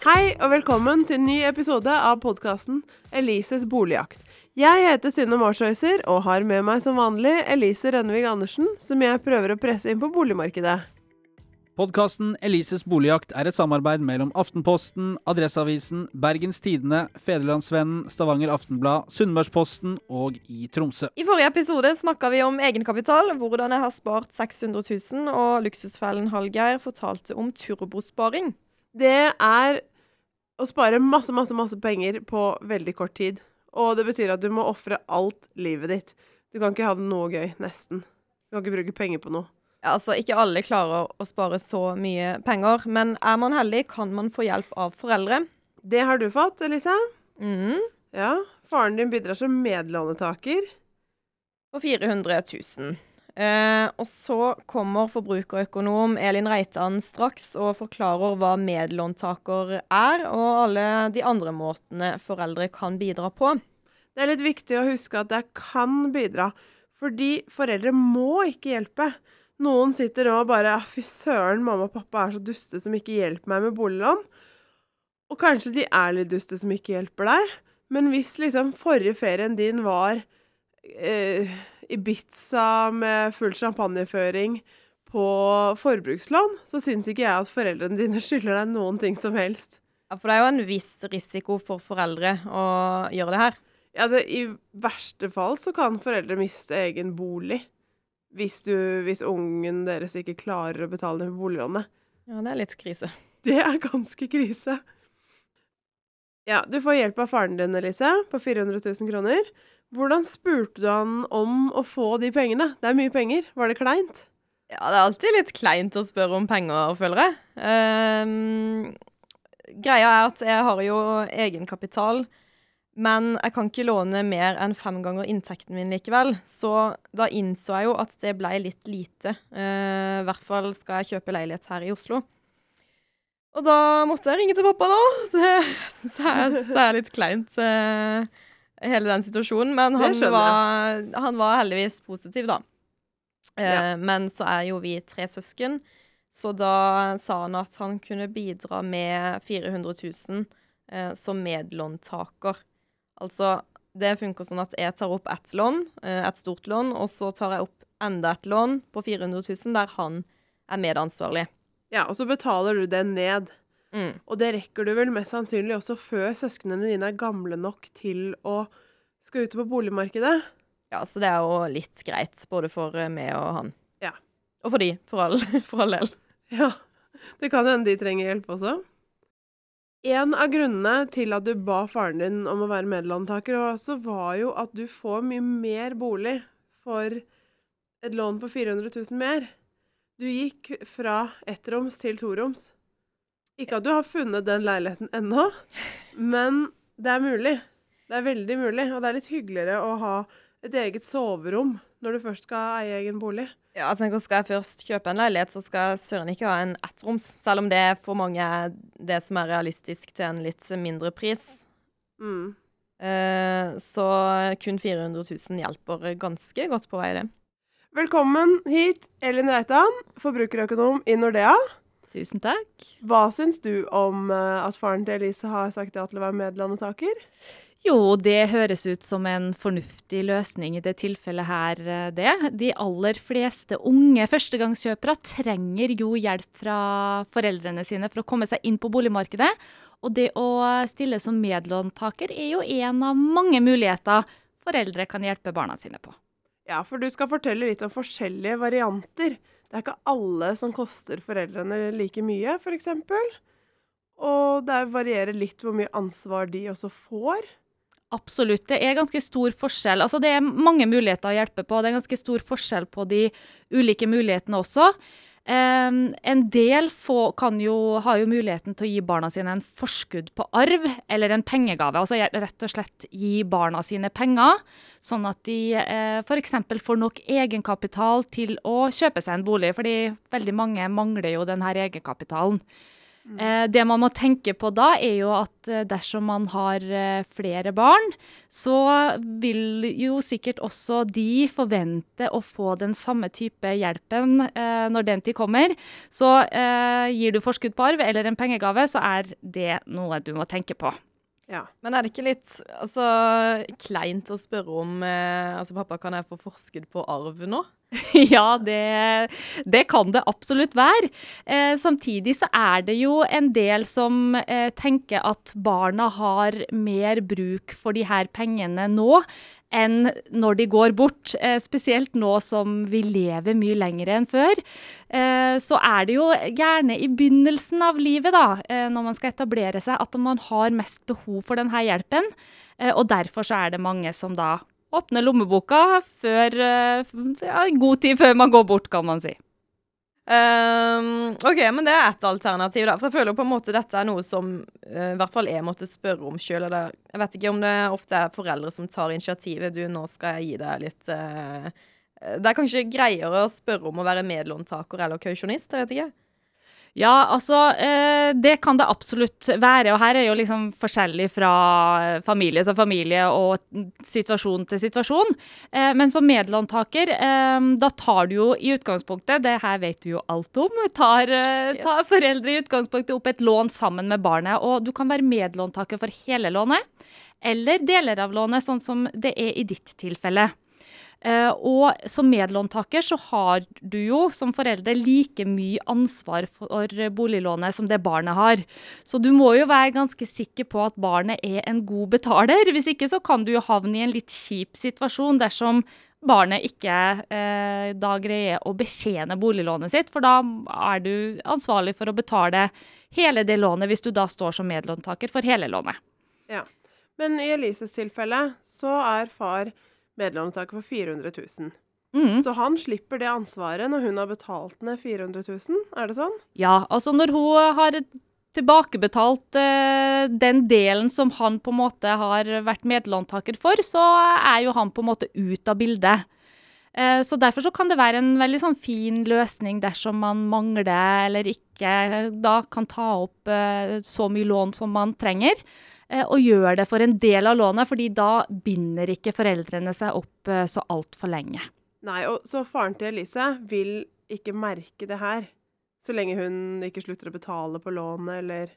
Hei og velkommen til en ny episode av podkasten Elises boligjakt. Jeg heter Synne Marshøyser og har med meg som vanlig Elise Rønnevig Andersen, som jeg prøver å presse inn på boligmarkedet. Podkasten Elises boligjakt er et samarbeid mellom Aftenposten, Adresseavisen, Bergens Tidende, Federlandsvennen, Stavanger Aftenblad, Sunnmørsposten og i Tromsø. I forrige episode snakka vi om egenkapital, hvordan jeg har spart 600 000, og luksusfellen Hallgeir fortalte om turbosparing. Det er å spare masse, masse, masse penger på veldig kort tid. Og det betyr at du må ofre alt livet ditt. Du kan ikke ha det noe gøy, nesten. Du kan ikke bruke penger på noe. Ja, altså, ikke alle klarer å spare så mye penger, men er man heldig, kan man få hjelp av foreldre. Det har du fått, Elise. Mm. Ja. Faren din bidrar som medlånetaker. For 400 000. Eh, og så kommer forbrukerøkonom Elin Reitan straks og forklarer hva medlåntaker er, og alle de andre måtene foreldre kan bidra på. Det er litt viktig å huske at jeg kan bidra, fordi foreldre må ikke hjelpe. Noen sitter nå og bare Fy søren, mamma og pappa er så duste som ikke hjelper meg med boliglån. Og kanskje de er litt duste som ikke hjelper deg, men hvis liksom forrige ferien din var eh, Ibiza med full champagneføring på forbrukslån, så syns ikke jeg at foreldrene dine skylder deg noen ting som helst. Ja, For det er jo en viss risiko for foreldre å gjøre det her. Ja, Altså, I verste fall så kan foreldre miste egen bolig. Hvis, du, hvis ungen deres ikke klarer å betale ned boliglånet. Ja, det er litt krise. Det er ganske krise. Ja, du får hjelp av faren din, Elise, på 400 000 kroner. Hvordan spurte du han om å få de pengene? Det er mye penger. Var det kleint? Ja, det er alltid litt kleint å spørre om penger, føler jeg. Um, greia er at jeg har jo egenkapital, men jeg kan ikke låne mer enn fem ganger inntekten min likevel. Så da innså jeg jo at det ble litt lite. Uh, I hvert fall skal jeg kjøpe leilighet her i Oslo. Og da måtte jeg ringe til pappa, da. Det syns jeg er litt kleint, uh, hele den situasjonen. Men han var, han var, heldigvis positiv, da. Uh, ja. Men så er jo vi tre søsken, så da sa han at han kunne bidra med 400 000 eh, som medlåntaker. Altså, det funker sånn at jeg tar opp ett lån, et stort lån, og så tar jeg opp enda et lån på 400 000 der han er medansvarlig. Ja, og så betaler du det ned. Mm. Og det rekker du vel mest sannsynlig også før søsknene dine er gamle nok til å skal ut på boligmarkedet. Ja, så det er jo litt greit, både for meg og han. Ja. Og for de, for all, for all del. Ja. Det kan hende de trenger hjelp også. En av grunnene til at du ba faren din om å være medlåntaker, også var jo at du får mye mer bolig for et lån på 400 000 mer. Du gikk fra ettroms til toroms. Ikke at du har funnet den leiligheten ennå, men det er mulig. Det er veldig mulig, og det er litt hyggeligere å ha et eget soverom når du først skal eie egen bolig. Ja, altså, Skal jeg først kjøpe en leilighet, så skal søren ikke ha en ettroms. Selv om det for mange er det som er realistisk til en litt mindre pris. Mm. Eh, så kun 400 000 hjelper ganske godt på vei, det. Velkommen hit, Elin Reitan, forbrukerøkonom i Nordea. Tusen takk. Hva syns du om at faren til Elise har sagt ja til å være medlandetaker? Jo, det høres ut som en fornuftig løsning i det tilfellet her, det. De aller fleste unge førstegangskjøpere trenger jo hjelp fra foreldrene sine for å komme seg inn på boligmarkedet. Og det å stille som medlåntaker er jo en av mange muligheter foreldre kan hjelpe barna sine på. Ja, for du skal fortelle litt om forskjellige varianter. Det er ikke alle som koster foreldrene like mye, f.eks. Og det varierer litt hvor mye ansvar de også får. Absolutt. Det er ganske stor forskjell. Altså, det er mange muligheter å hjelpe på. Det er ganske stor forskjell på de ulike mulighetene også. Um, en del få jo, har jo muligheten til å gi barna sine en forskudd på arv eller en pengegave. Altså rett og slett gi barna sine penger, sånn at de uh, f.eks. får nok egenkapital til å kjøpe seg en bolig. Fordi veldig mange mangler jo denne egenkapitalen. Eh, det man må tenke på da, er jo at eh, dersom man har eh, flere barn, så vil jo sikkert også de forvente å få den samme type hjelpen eh, når den tid kommer. Så eh, gir du forskudd på arv eller en pengegave, så er det noe du må tenke på. Ja. Men er det ikke litt altså, kleint å spørre om eh, Altså, pappa, kan jeg få forskudd på arv nå? Ja, det, det kan det absolutt være. Eh, samtidig så er det jo en del som eh, tenker at barna har mer bruk for de her pengene nå enn når de går bort. Eh, spesielt nå som vi lever mye lenger enn før. Eh, så er det jo gjerne i begynnelsen av livet, da, eh, når man skal etablere seg, at man har mest behov for denne hjelpen. Eh, og derfor så er det mange som da åpner lommeboka før eh, ja, god tid før man går bort, kan man si. Um, OK, men det er ett alternativ, da. For jeg føler på en måte dette er noe som uh, i hvert fall jeg måtte spørre om sjøl. Jeg vet ikke om det ofte er foreldre som tar initiativet. Du, nå skal jeg gi deg litt uh, Det er kanskje greiere å spørre om å være medlåntaker eller kausjonist, jeg vet ikke. Ja, altså eh, det kan det absolutt være. Og her er jo liksom forskjellig fra familie til familie og situasjon til situasjon. Eh, men som medlåntaker, eh, da tar du jo i utgangspunktet, det her vet du jo alt om, tar, tar foreldre i utgangspunktet opp et lån sammen med barnet. Og du kan være medlåntaker for hele lånet, eller deler av lånet, sånn som det er i ditt tilfelle. Eh, og som medlåntaker så har du jo som forelder like mye ansvar for boliglånet som det barnet har. Så du må jo være ganske sikker på at barnet er en god betaler. Hvis ikke så kan du jo havne i en litt kjip situasjon dersom barnet ikke eh, da greier å betjene boliglånet sitt, for da er du ansvarlig for å betale hele det lånet hvis du da står som medlåntaker for hele lånet. ja. Men i Elises tilfelle så er far medlåntaker for 400 000. Mm. Så han slipper det ansvaret når hun har betalt ned 400 000, er det sånn? Ja, altså når hun har tilbakebetalt eh, den delen som han på en måte har vært medlåntaker for, så er jo han på en måte ut av bildet. Eh, så derfor så kan det være en veldig sånn fin løsning dersom man mangler eller ikke da kan ta opp eh, så mye lån som man trenger, og gjør det for en del av lånet, fordi da binder ikke foreldrene seg opp eh, så altfor lenge. Nei, og så faren til Elise vil ikke merke det her. Så lenge hun ikke slutter å betale på lånet, eller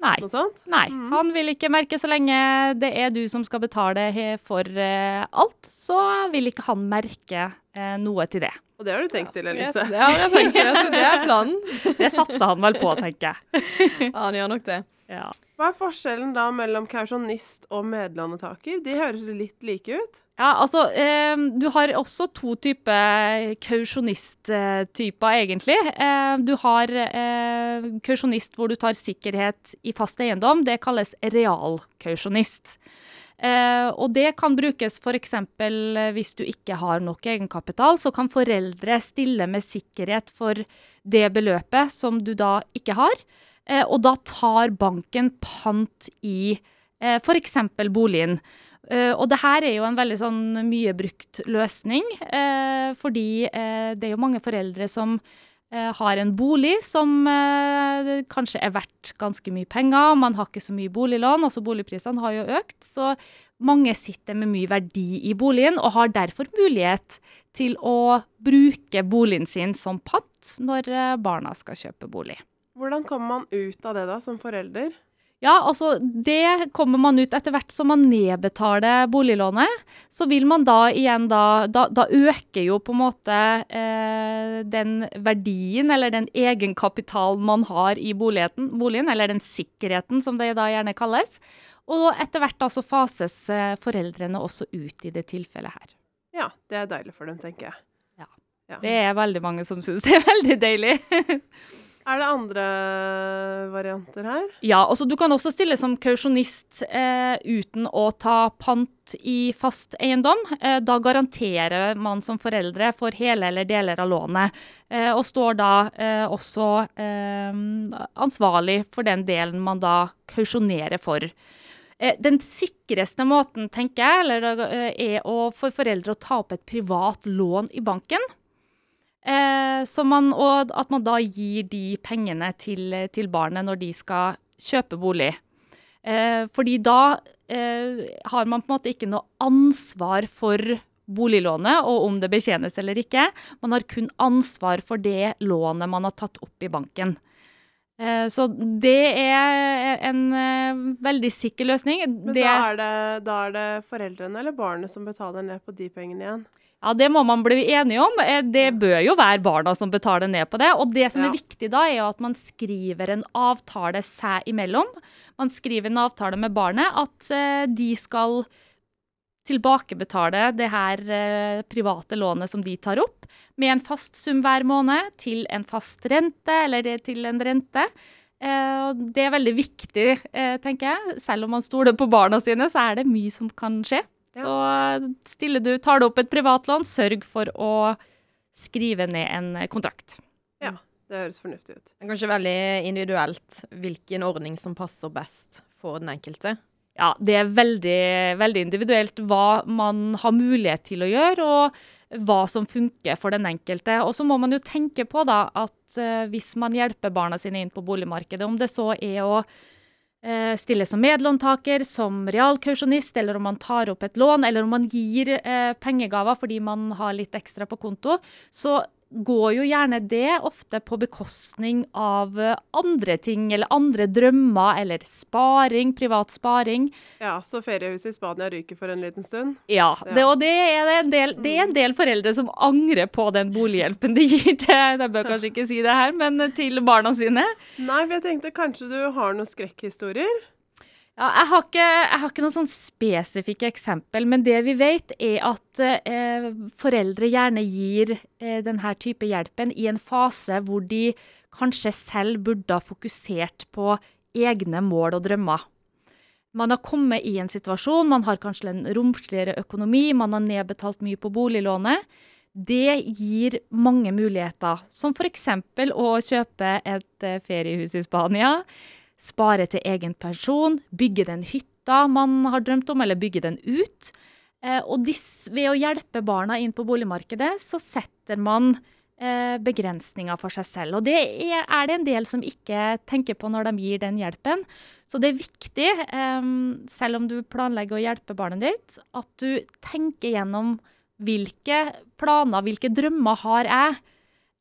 Nei. noe sånt. Nei, Mm. han vil ikke merke så lenge det er du som skal betale for eh, alt, så vil ikke han merke eh, noe til det. Og det har du tenkt til, Elise? jeg- Det har jeg tenkt til. det er planen. Det satser han vel på, tenker jeg. Ja, han gjør nok det. Ja. Hva er forskjellen da mellom kausjonist og medlandetaker? De høres litt like ut. Ja, altså, eh, du har også to typer kausjonisttyper, egentlig. Eh, du har eh, kausjonist hvor du tar sikkerhet i fast eiendom. Det kalles realkausjonist. Eh, og det kan brukes f.eks. hvis du ikke har nok egenkapital, så kan foreldre stille med sikkerhet for det beløpet som du da ikke har. Eh, og da tar banken pant i eh, f.eks. boligen. Eh, og det her er jo en veldig sånn mye brukt løsning, eh, fordi eh, det er jo mange foreldre som eh, har en bolig som eh, kanskje er verdt ganske mye penger. Man har ikke så mye boliglån, altså boligprisene har jo økt. Så mange sitter med mye verdi i boligen og har derfor mulighet til å bruke boligen sin som pant når eh, barna skal kjøpe bolig. Hvordan kommer man ut av det da, som forelder? Ja, altså det kommer man ut etter hvert som man nedbetaler boliglånet. Så vil man da igjen da Da, da øker jo på en måte eh, den verdien eller den egenkapitalen man har i boligen, boligen, eller den sikkerheten som det da gjerne kalles. Og etter hvert da så fases eh, foreldrene også ut i det tilfellet her. Ja, det er deilig for dem, tenker jeg. Ja. Ja. Det er veldig mange som syns det er veldig deilig. Er det andre varianter her? Ja, altså du kan også stille som kausjonist eh, uten å ta pant i fast eiendom. Eh, da garanterer man som foreldre for hele eller deler av lånet, eh, og står da eh, også eh, ansvarlig for den delen man da kausjonerer for. Eh, Den sikreste måten, tenker jeg, er for foreldre å ta opp et privat lån i banken. Eh, så man, og at man da gir de pengene til, til barnet når de skal kjøpe bolig. Eh, fordi da eh, har man på en måte ikke noe ansvar for boliglånet og om det betjenes eller ikke. Man har kun ansvar for det lånet man har tatt opp i banken. Eh, så det er en eh, veldig sikker løsning. Men det, da, er det, da er det foreldrene eller barnet som betaler ned på de pengene igjen? Ja, Det må man bli enige om. Eh, Det bør jo være barna som betaler ned på det. Og det som Ja. er viktig da, er jo at man skriver en avtale seg imellom. Man skriver en avtale med barnet at eh, de skal tilbakebetale det her eh, private lånet som de tar opp, med en fast sum hver måned til en fast rente, eller til en rente. Det er veldig viktig, tenker jeg. Selv om man stoler på barna sine, så er det mye som kan skje. Ja. Så eh, stiller du, tar du opp et privatlån, sørg for å skrive ned en kontrakt. Ja, Det høres fornuftig ut. Det er kanskje veldig individuelt hvilken ordning som passer best for den enkelte. Ja, det er veldig, veldig individuelt hva man har mulighet til å gjøre, og hva som funker for den enkelte. Og så må man jo tenke på da, at eh, hvis man hjelper barna sine inn på boligmarkedet, om det så er å eh, stille som medlåntaker, som realkausjonist, eller om man tar opp et lån, eller om man gir eh, pengegaver fordi man har litt ekstra på konto, så går jo gjerne det ofte på bekostning av eh, andre ting, eller andre drømmer, eller sparing, privat sparing. Ja, så feriehuset i Spania ryker for en liten stund. Ja, Ja. Det, og det er, en del, det er en del foreldre som angrer på den bolighjelpen de gir til Jeg bør kanskje ikke si det her, men til barna sine. Nei, for jeg tenkte kanskje du har noen skrekkhistorier? Ja, jeg, har ikke, jeg har ikke noen sånn spesifikke eksempel, men det vi vet, er at eh, foreldre gjerne gir eh, denne type hjelpen i en fase hvor de kanskje selv burde ha fokusert på egne mål og drømmer. Man har kommet i en situasjon, man har kanskje en romsligere økonomi, man har nedbetalt mye på boliglånet. Det gir mange muligheter, som f.eks. å kjøpe et eh, feriehus i Spania spare til egen pensjon, bygge den hytta man har drømt om, eller bygge den ut. Eh, og dis, ved å hjelpe barna inn på boligmarkedet, så setter man eh, begrensninger for seg selv. Og det er, er det en del som ikke tenker på når de gir den hjelpen. Så det er viktig, eh, selv om du planlegger å hjelpe barnet ditt, at du tenker gjennom hvilke planer, hvilke drømmer har jeg?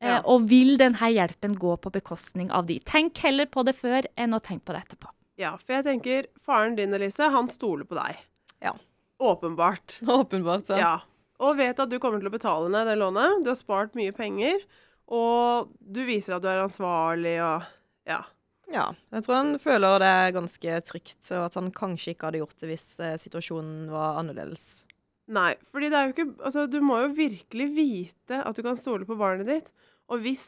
Eh, Ja. Og vil denne hjelpen gå på bekostning av de? Tenk heller på det før enn å tenke på det etterpå. Ja, for jeg tenker faren din, Elise, han stoler på deg. Ja. Åpenbart. Åpenbart. ja. Ja. Og vet at du kommer til å betale ned det lånet. Du har spart mye penger, og du viser at du er ansvarlig og Ja. Ja, jeg tror han føler det er ganske trygt, og at han kanskje ikke hadde gjort det hvis eh, situasjonen var annerledes. Nei, fordi det er jo ikke Altså, du må jo virkelig vite at du kan stole på barnet ditt. Og hvis,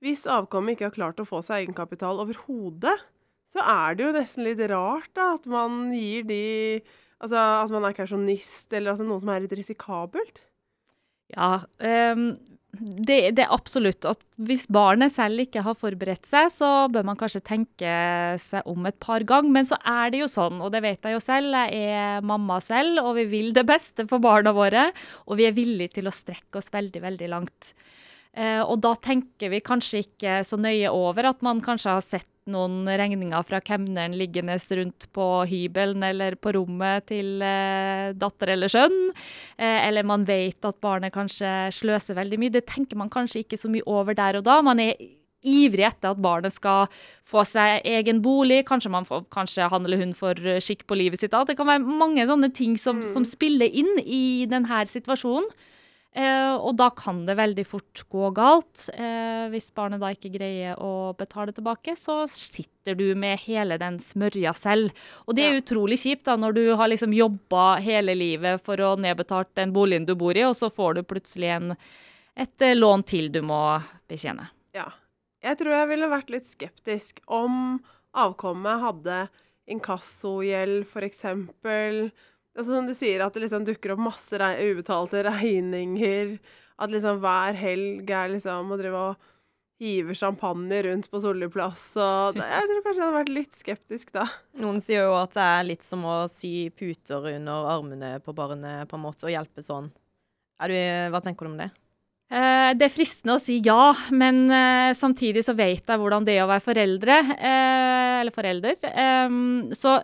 hvis avkommet ikke har klart å få seg egenkapital overhodet, så er det jo nesten litt rart da, at man gir de Altså at man er kausjonist, eller altså noe som er litt risikabelt. Ja, ehm, det, det er absolutt at hvis barnet selv ikke har forberedt seg, så bør man kanskje tenke seg om et par ganger. Men så er det jo sånn, og det vet jeg jo selv, jeg er mamma selv, og vi vil det beste for barna våre. Og vi er villige til å strekke oss veldig, veldig langt. Eh, og da tenker vi kanskje ikke så nøye over at man kanskje har sett noen regninger fra kemneren liggende rundt på hybelen eller på rommet til eh, datter eller sønn. Eh, eller man vet at barnet kanskje sløser veldig mye. Det tenker man kanskje ikke så mye over der og da. Man er ivrig etter at barnet skal få seg egen bolig. Kanskje, man får, kanskje han eller hun får eh, skikk på livet sitt. Det kan være mange sånne ting som, som spiller inn i denne situasjonen. Eh, og da kan det veldig fort gå galt. Eh, hvis barnet da ikke greier å betale tilbake, så sitter du med hele den smørja selv. Og det er Ja. utrolig kjipt da, når du har liksom jobba hele livet for å nedbetale den boligen du bor i, og så får du plutselig en, et eh, lån til du må betjene. Ja. Jeg tror jeg ville vært litt skeptisk om avkommet hadde inkassogjeld, f.eks. Altså, som du sier, at det liksom dukker opp masse re ubetalte regninger. At liksom hver helg er liksom å drive og hive champagne rundt på Solli plass. Og jeg tror kanskje jeg hadde vært litt skeptisk da. Noen sier jo at det er litt som å sy puter under armene på barnet, på en måte, og hjelpe sånn. Du, hva tenker du om det? Eh, det er fristende å si ja, men eh, samtidig så vet jeg hvordan det er å være foreldre. Eh, eller forelder. Så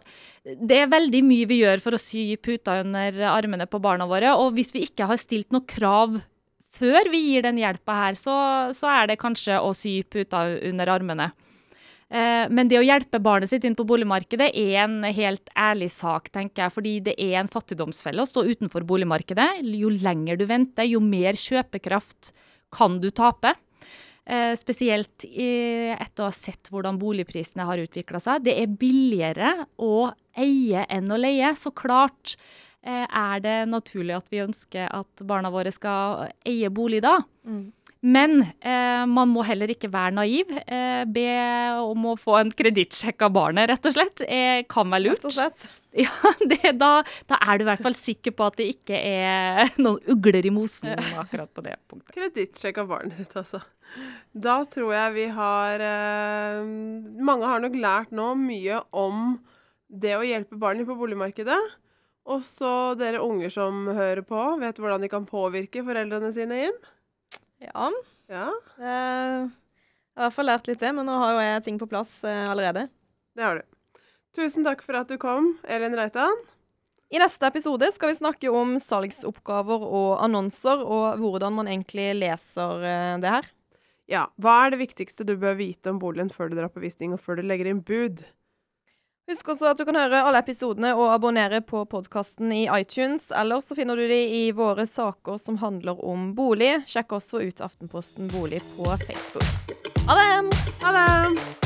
det er veldig mye vi gjør for å sy puta under armene på barna våre. Og hvis vi ikke har stilt noe krav før vi gir den hjelpa her, så, så er det kanskje å sy puta under armene. Eh, men det å hjelpe barnet sitt inn på boligmarkedet er en helt ærlig sak, tenker jeg. Fordi det er en fattigdomsfelle å stå utenfor boligmarkedet. Jo lenger du venter, jo mer kjøpekraft kan du tape. Eh, spesielt etter å ha sett hvordan boligprisene har utvikla seg. Det er billigere å eie enn å leie. Så klart eh, er det naturlig at vi ønsker at barna våre skal eie bolig da. Men eh, man må heller ikke være naiv. Eh, be om å få en kredittsjekk av barnet, rett og slett. Eh, kan være lurt. Rett og slett. Ja, det, da, da er du i hvert fall sikker på at det ikke er noen ugler i mosen akkurat på det punktet. Kredittsjekk av barnet ditt, altså. Da tror jeg vi har eh, Mange har nok lært nå mye om det å hjelpe barn på boligmarkedet. Også dere unger som hører på, vet hvordan de kan påvirke foreldrene sine inn. Ja. Ja, eh, Jeg har i hvert fall lært litt det, men nå har jo jeg ting på plass eh, allerede. det har du. Tusen takk for at du kom, Elin Reitan. I neste episode skal vi snakke om salgsoppgaver og annonser, og hvordan man egentlig leser eh, det her. Ja, hva er det viktigste du bør vite om boligen før du drar på visning, og før du legger inn bud? Husk også at du kan høre alle episodene og abonnere på podkasten i iTunes. Eller så finner du de i våre saker som handler om bolig. Sjekk også ut Aftenposten bolig på Facebook. Ha det! Ha det!